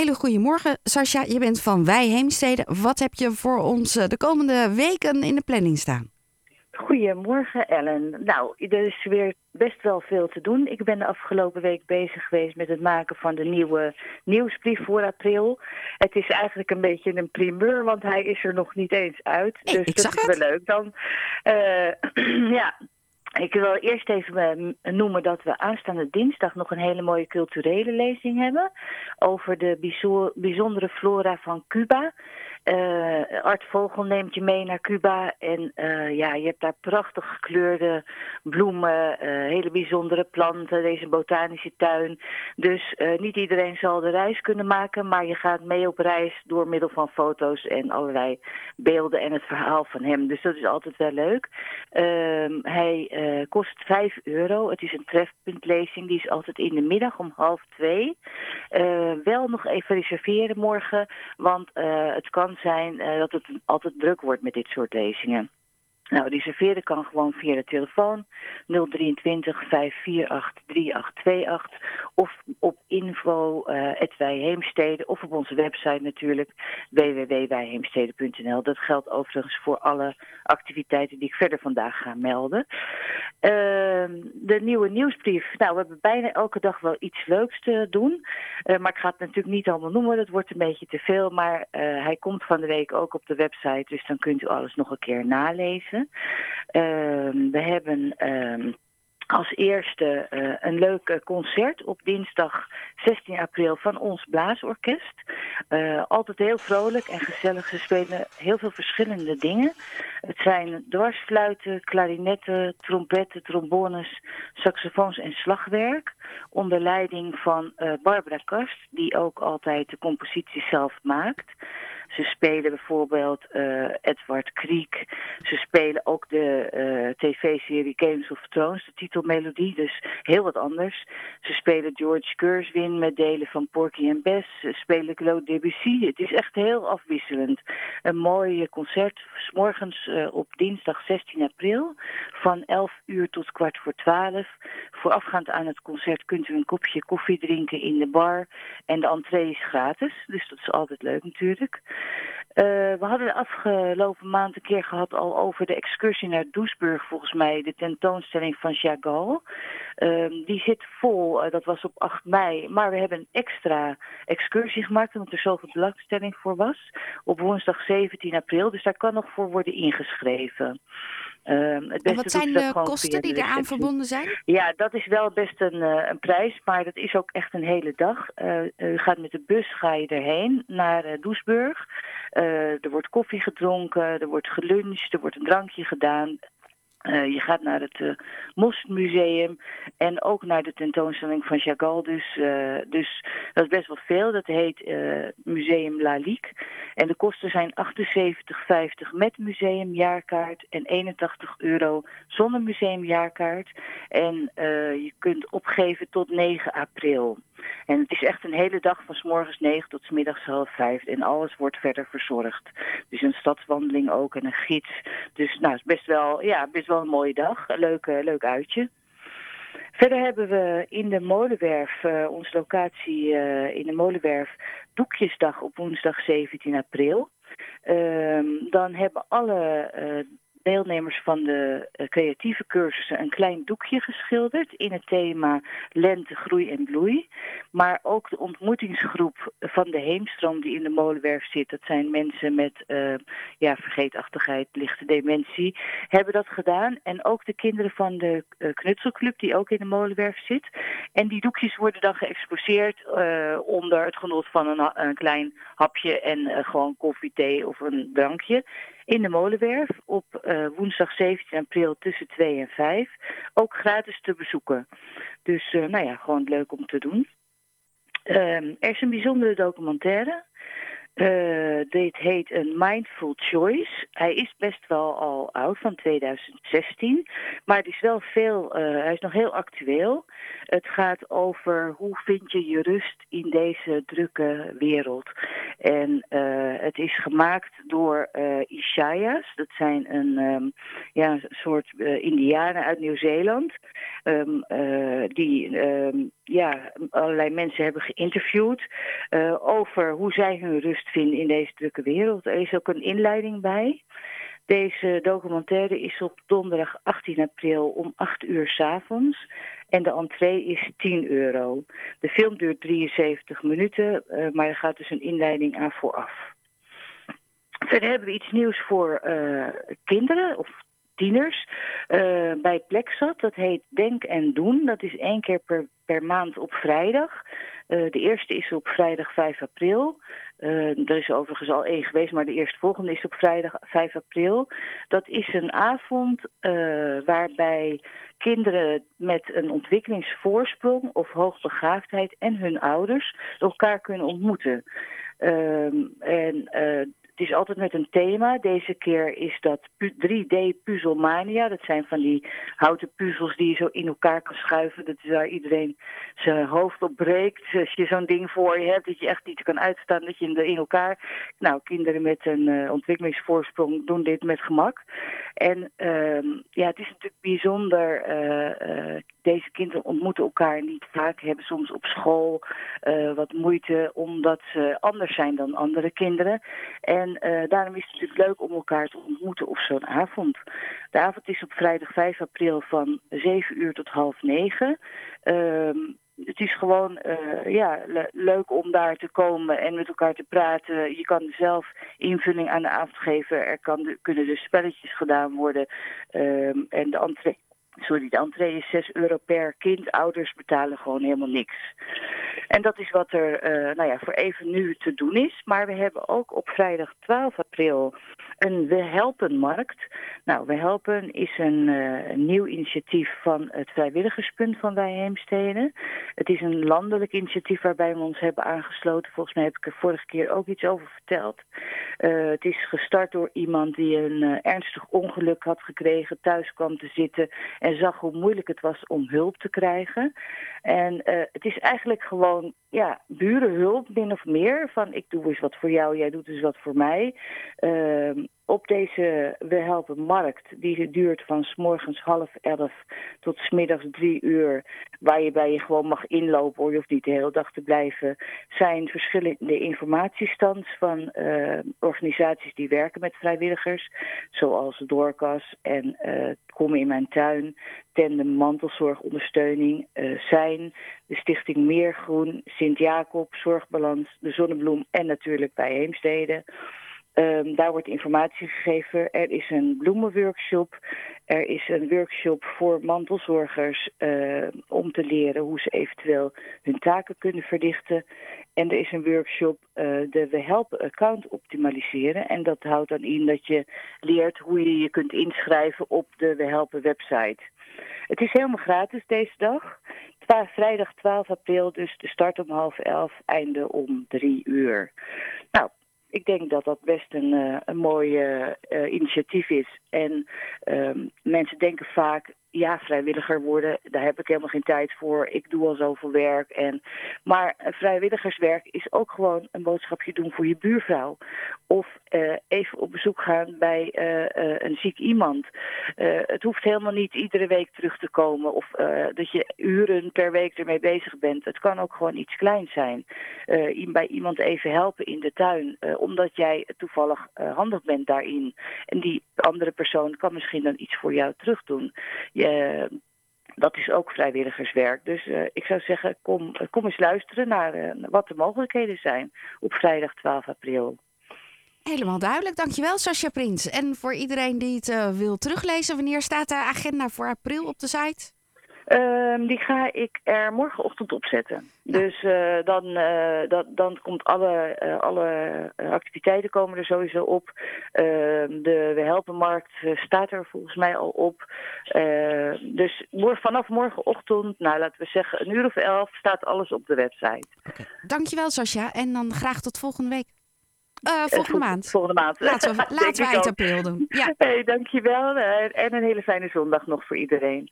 hele goede morgen. Sascha, je bent van Wij Heemstede. Wat heb je voor ons de komende weken in de planning staan? Goedemorgen Ellen. Nou, er is weer best wel veel te doen. Ik ben de afgelopen week bezig geweest met het maken van de nieuwe nieuwsbrief voor april. Het is eigenlijk een beetje een primeur, want hij is er nog niet eens uit. dus dat is wel leuk dan. Uh, ja, ik wil eerst even eh, noemen dat we aanstaande dinsdag nog een hele mooie culturele lezing hebben over de bijzondere flora van Cuba. Uh, Art Vogel neemt je mee naar Cuba en uh, ja, je hebt daar prachtig gekleurde bloemen, uh, hele bijzondere planten, deze botanische tuin. Dus niet iedereen zal de reis kunnen maken, maar je gaat mee op reis door middel van foto's en allerlei beelden en het verhaal van hem. Dus dat is altijd wel leuk. Ehm, hij kost 5 euro. Het is een trefpuntlezing, die is altijd in de middag om half twee. wel nog even reserveren morgen, want het kan zijn uh, dat het altijd druk wordt met dit soort lezingen. Nou, reserveren kan gewoon via de telefoon 023 548 3828 of op info uh, Wijheemstede of op onze website natuurlijk www.wijheemstede.nl. Dat geldt overigens voor alle activiteiten die ik verder vandaag ga melden. Uh, de nieuwe nieuwsbrief. Nou, we hebben bijna elke dag wel iets leuks te doen. Uh, maar ik ga het natuurlijk niet allemaal noemen, dat wordt een beetje te veel. Maar uh, hij komt van de week ook op de website, dus dan kunt u alles nog een keer nalezen. Uh, we hebben uh, als eerste uh, een leuk concert op dinsdag 16 april van ons blaasorkest. Uh, altijd heel vrolijk en gezellig. Ze spelen heel veel verschillende dingen. Het zijn dwarsfluiten, klarinetten, trompetten, trombones, saxofoons en slagwerk. Onder leiding van uh, Barbara Kast, die ook altijd de compositie zelf maakt. Ze spelen bijvoorbeeld uh, Edward Creek. Ze spelen ook de uh, tv-serie Games of Thrones, de titelmelodie, dus heel wat anders. Ze spelen George Gershwin met delen van Porky en Bess. Ze spelen Claude Debussy. Het is echt heel afwisselend. Een mooi concert, s morgens op dinsdag 16 april, van 11 uur tot kwart voor 12. Voorafgaand aan het concert kunt u een kopje koffie drinken in de bar. En de entree is gratis, dus dat is altijd leuk natuurlijk. Uh, we hadden de afgelopen maand een keer gehad al over de excursie naar Doesburg, volgens mij, de tentoonstelling van Chagall. Uh, die zit vol, uh, dat was op 8 mei. Maar we hebben een extra excursie gemaakt, omdat er zoveel belangstelling voor was. Op woensdag 17 april, dus daar kan nog voor worden ingeschreven. Het en wat zijn de kosten die eraan verbonden zijn? Ja, dat is wel best een, uh, een prijs, maar dat is ook echt een hele dag. U gaat met de bus ga je erheen naar Doesburg. Er wordt koffie gedronken, er wordt geluncht, er wordt een drankje gedaan. Uh, je gaat naar het uh, Mosmuseum en ook naar de tentoonstelling van Chagall. Dus, dus dat is best wel veel. Dat heet Museum La Ligue. En de kosten zijn 78,50 met museumjaarkaart en 81 euro zonder museumjaarkaart. En je kunt opgeven tot 9 april. En het is echt een hele dag van s morgens 9 tot s middags half 5. En alles wordt verder verzorgd. Dus een stadswandeling ook en een gids. Dus nou, is best wel, ja, best wel een mooie dag. Een leuk, leuk uitje. Verder hebben we in de Molenwerf, uh, onze locatie uh, in de Molenwerf, Doekjesdag op woensdag 17 april. Uh, dan hebben alle deelnemers van de uh, creatieve cursussen een klein doekje geschilderd in het thema lente, groei en bloei. Maar ook de ontmoetingsgroep van de Heemstroom die in de molenwerf zit, dat zijn mensen met uh, ja, vergeetachtigheid, lichte dementie, hebben dat gedaan. En ook de kinderen van de uh, knutselclub die ook in de molenwerf zit. En die doekjes worden dan geëxposeerd onder het genot van een, een klein hapje en gewoon koffie, thee of een drankje in de Molenwerf op uh, woensdag 17 april tussen 2 en 5. Ook gratis te bezoeken. Dus uh, nou ja, gewoon leuk om te doen. Uh, er is een bijzondere documentaire. Uh, dit heet een Mindful Choice. Hij is best wel al oud, van 2016. Maar het is wel veel, uh, hij is nog heel actueel. Het gaat over hoe vind je je rust in deze drukke wereld. En het is gemaakt door Ishaya's. Dat zijn een um, ja, soort indianen uit Nieuw-Zeeland. Um, die um, ja, allerlei mensen hebben geïnterviewd over hoe zij hun rust vinden in deze drukke wereld. Er is ook een inleiding bij. Deze documentaire is op donderdag 18 april om 8 uur s avonds. En de entree is 10 euro. De film duurt 73 minuten, uh, maar er gaat dus een inleiding aan vooraf. Verder hebben we iets nieuws voor uh, kinderen of tieners uh, bij Plexat. Dat heet Denk en Doen. Dat is één keer per, per maand op vrijdag. De eerste is op vrijdag 5 april. Uh, er is overigens al één geweest, maar de eerstvolgende is op vrijdag 5 april. Dat is een avond waarbij kinderen met een ontwikkelingsvoorsprong of hoogbegaafdheid en hun ouders elkaar kunnen ontmoeten. Ehm, en het is altijd met een thema. Deze keer is dat 3D puzzelmania. Dat zijn van die houten puzzels die je zo in elkaar kan schuiven. Dat is waar iedereen zijn hoofd op breekt. Als je zo'n ding voor je hebt, dat je echt niet kan uitstaan, dat je in elkaar... Nou, kinderen met een uh, ontwikkelingsvoorsprong doen dit met gemak. En uh, ja, het is natuurlijk bijzonder. Uh, uh, deze kinderen ontmoeten elkaar niet vaak, hebben soms op school wat moeite omdat ze anders zijn dan andere kinderen. En en uh, daarom is het natuurlijk leuk om elkaar te ontmoeten op zo'n avond. De avond is op vrijdag 5 april van 7 uur tot half 9. Uh, het is gewoon uh, ja, le leuk om daar te komen en met elkaar te praten. Je kan zelf invulling aan de avond geven. Er kan kunnen dus spelletjes gedaan worden. Uh, en de entree sorry, de entree is 6 euro per kind. Ouders betalen gewoon helemaal niks. En dat is wat er uh, nou ja, voor even nu te doen is. Maar we hebben ook op vrijdag 12 april een We Helpen Markt. Nou, We Helpen is een, een nieuw initiatief van het Vrijwilligerspunt van Wij Heemsteden. Het is een landelijk initiatief waarbij we ons hebben aangesloten. Volgens mij heb ik er vorige keer ook iets over verteld. Uh, het is gestart door iemand die een ernstig ongeluk had gekregen, thuis kwam te zitten en zag hoe moeilijk het was om hulp te krijgen. En het is eigenlijk gewoon ja, burenhulp, min of meer. Van ik doe eens wat voor jou, jij doet eens wat voor mij. Uh, op deze We Helpen Markt, die duurt van s morgens half elf tot s middags drie uur, waar je bij je gewoon mag inlopen, of je hoeft niet de hele dag te blijven, zijn verschillende informatiestands van uh, organisaties die werken met vrijwilligers, zoals Doorkas en uh, Kom in mijn tuin, Tandem Mantelzorgondersteuning, uh, Zijn, de Stichting Meergroen, Sint-Jacob, Zorgbalans, de Zonnebloem en natuurlijk bij Heemstede. Um, daar wordt informatie gegeven. Er is een bloemenworkshop. Er is een workshop voor mantelzorgers uh, om te leren hoe ze eventueel hun taken kunnen verdichten. En er is een workshop, uh, de We Helpen account optimaliseren. En dat houdt dan in dat je leert hoe je je kunt inschrijven op de We Helpen website. Het is helemaal gratis deze dag. Vrijdag 12 april, dus de start om half elf, einde om drie uur. Nou, ik denk dat dat best een, uh, een mooi uh, initiatief is. En uh, mensen denken vaak, ja, vrijwilliger worden, daar heb ik helemaal geen tijd voor. Ik doe al zoveel werk. En, maar vrijwilligerswerk is ook gewoon een boodschapje doen voor je buurvrouw. Of uh, even op bezoek gaan bij uh, een ziek iemand. het hoeft helemaal niet iedere week terug te komen. Of dat je uren per week ermee bezig bent. Het kan ook gewoon iets kleins zijn. bij iemand even helpen in de tuin. omdat jij toevallig handig bent daarin. En die andere persoon kan misschien dan iets voor jou terug doen. Je, dat is ook vrijwilligerswerk. Dus uh, ik zou zeggen, kom, kom eens luisteren naar wat de mogelijkheden zijn op vrijdag 12 april. Helemaal duidelijk. Dankjewel, Sascha Prins. En voor iedereen die het wil teruglezen, wanneer staat de agenda voor april op de site? Um, die ga ik er morgenochtend op zetten. Ja. Dus uh, dan, uh, dat, dan komt alle, uh, alle activiteiten komen er sowieso op. Ehm, de We Helpenmarkt staat er volgens mij al op. Ehm, dus vanaf morgenochtend, nou laten we zeggen een uur of elf, staat alles op de website. Okay. Dankjewel Sascha en dan graag tot volgende week. Uh, volgende maand. Volgende maand. Laten we, laten we eind april doen. Ja. Hey, dankjewel en een hele fijne zondag nog voor iedereen.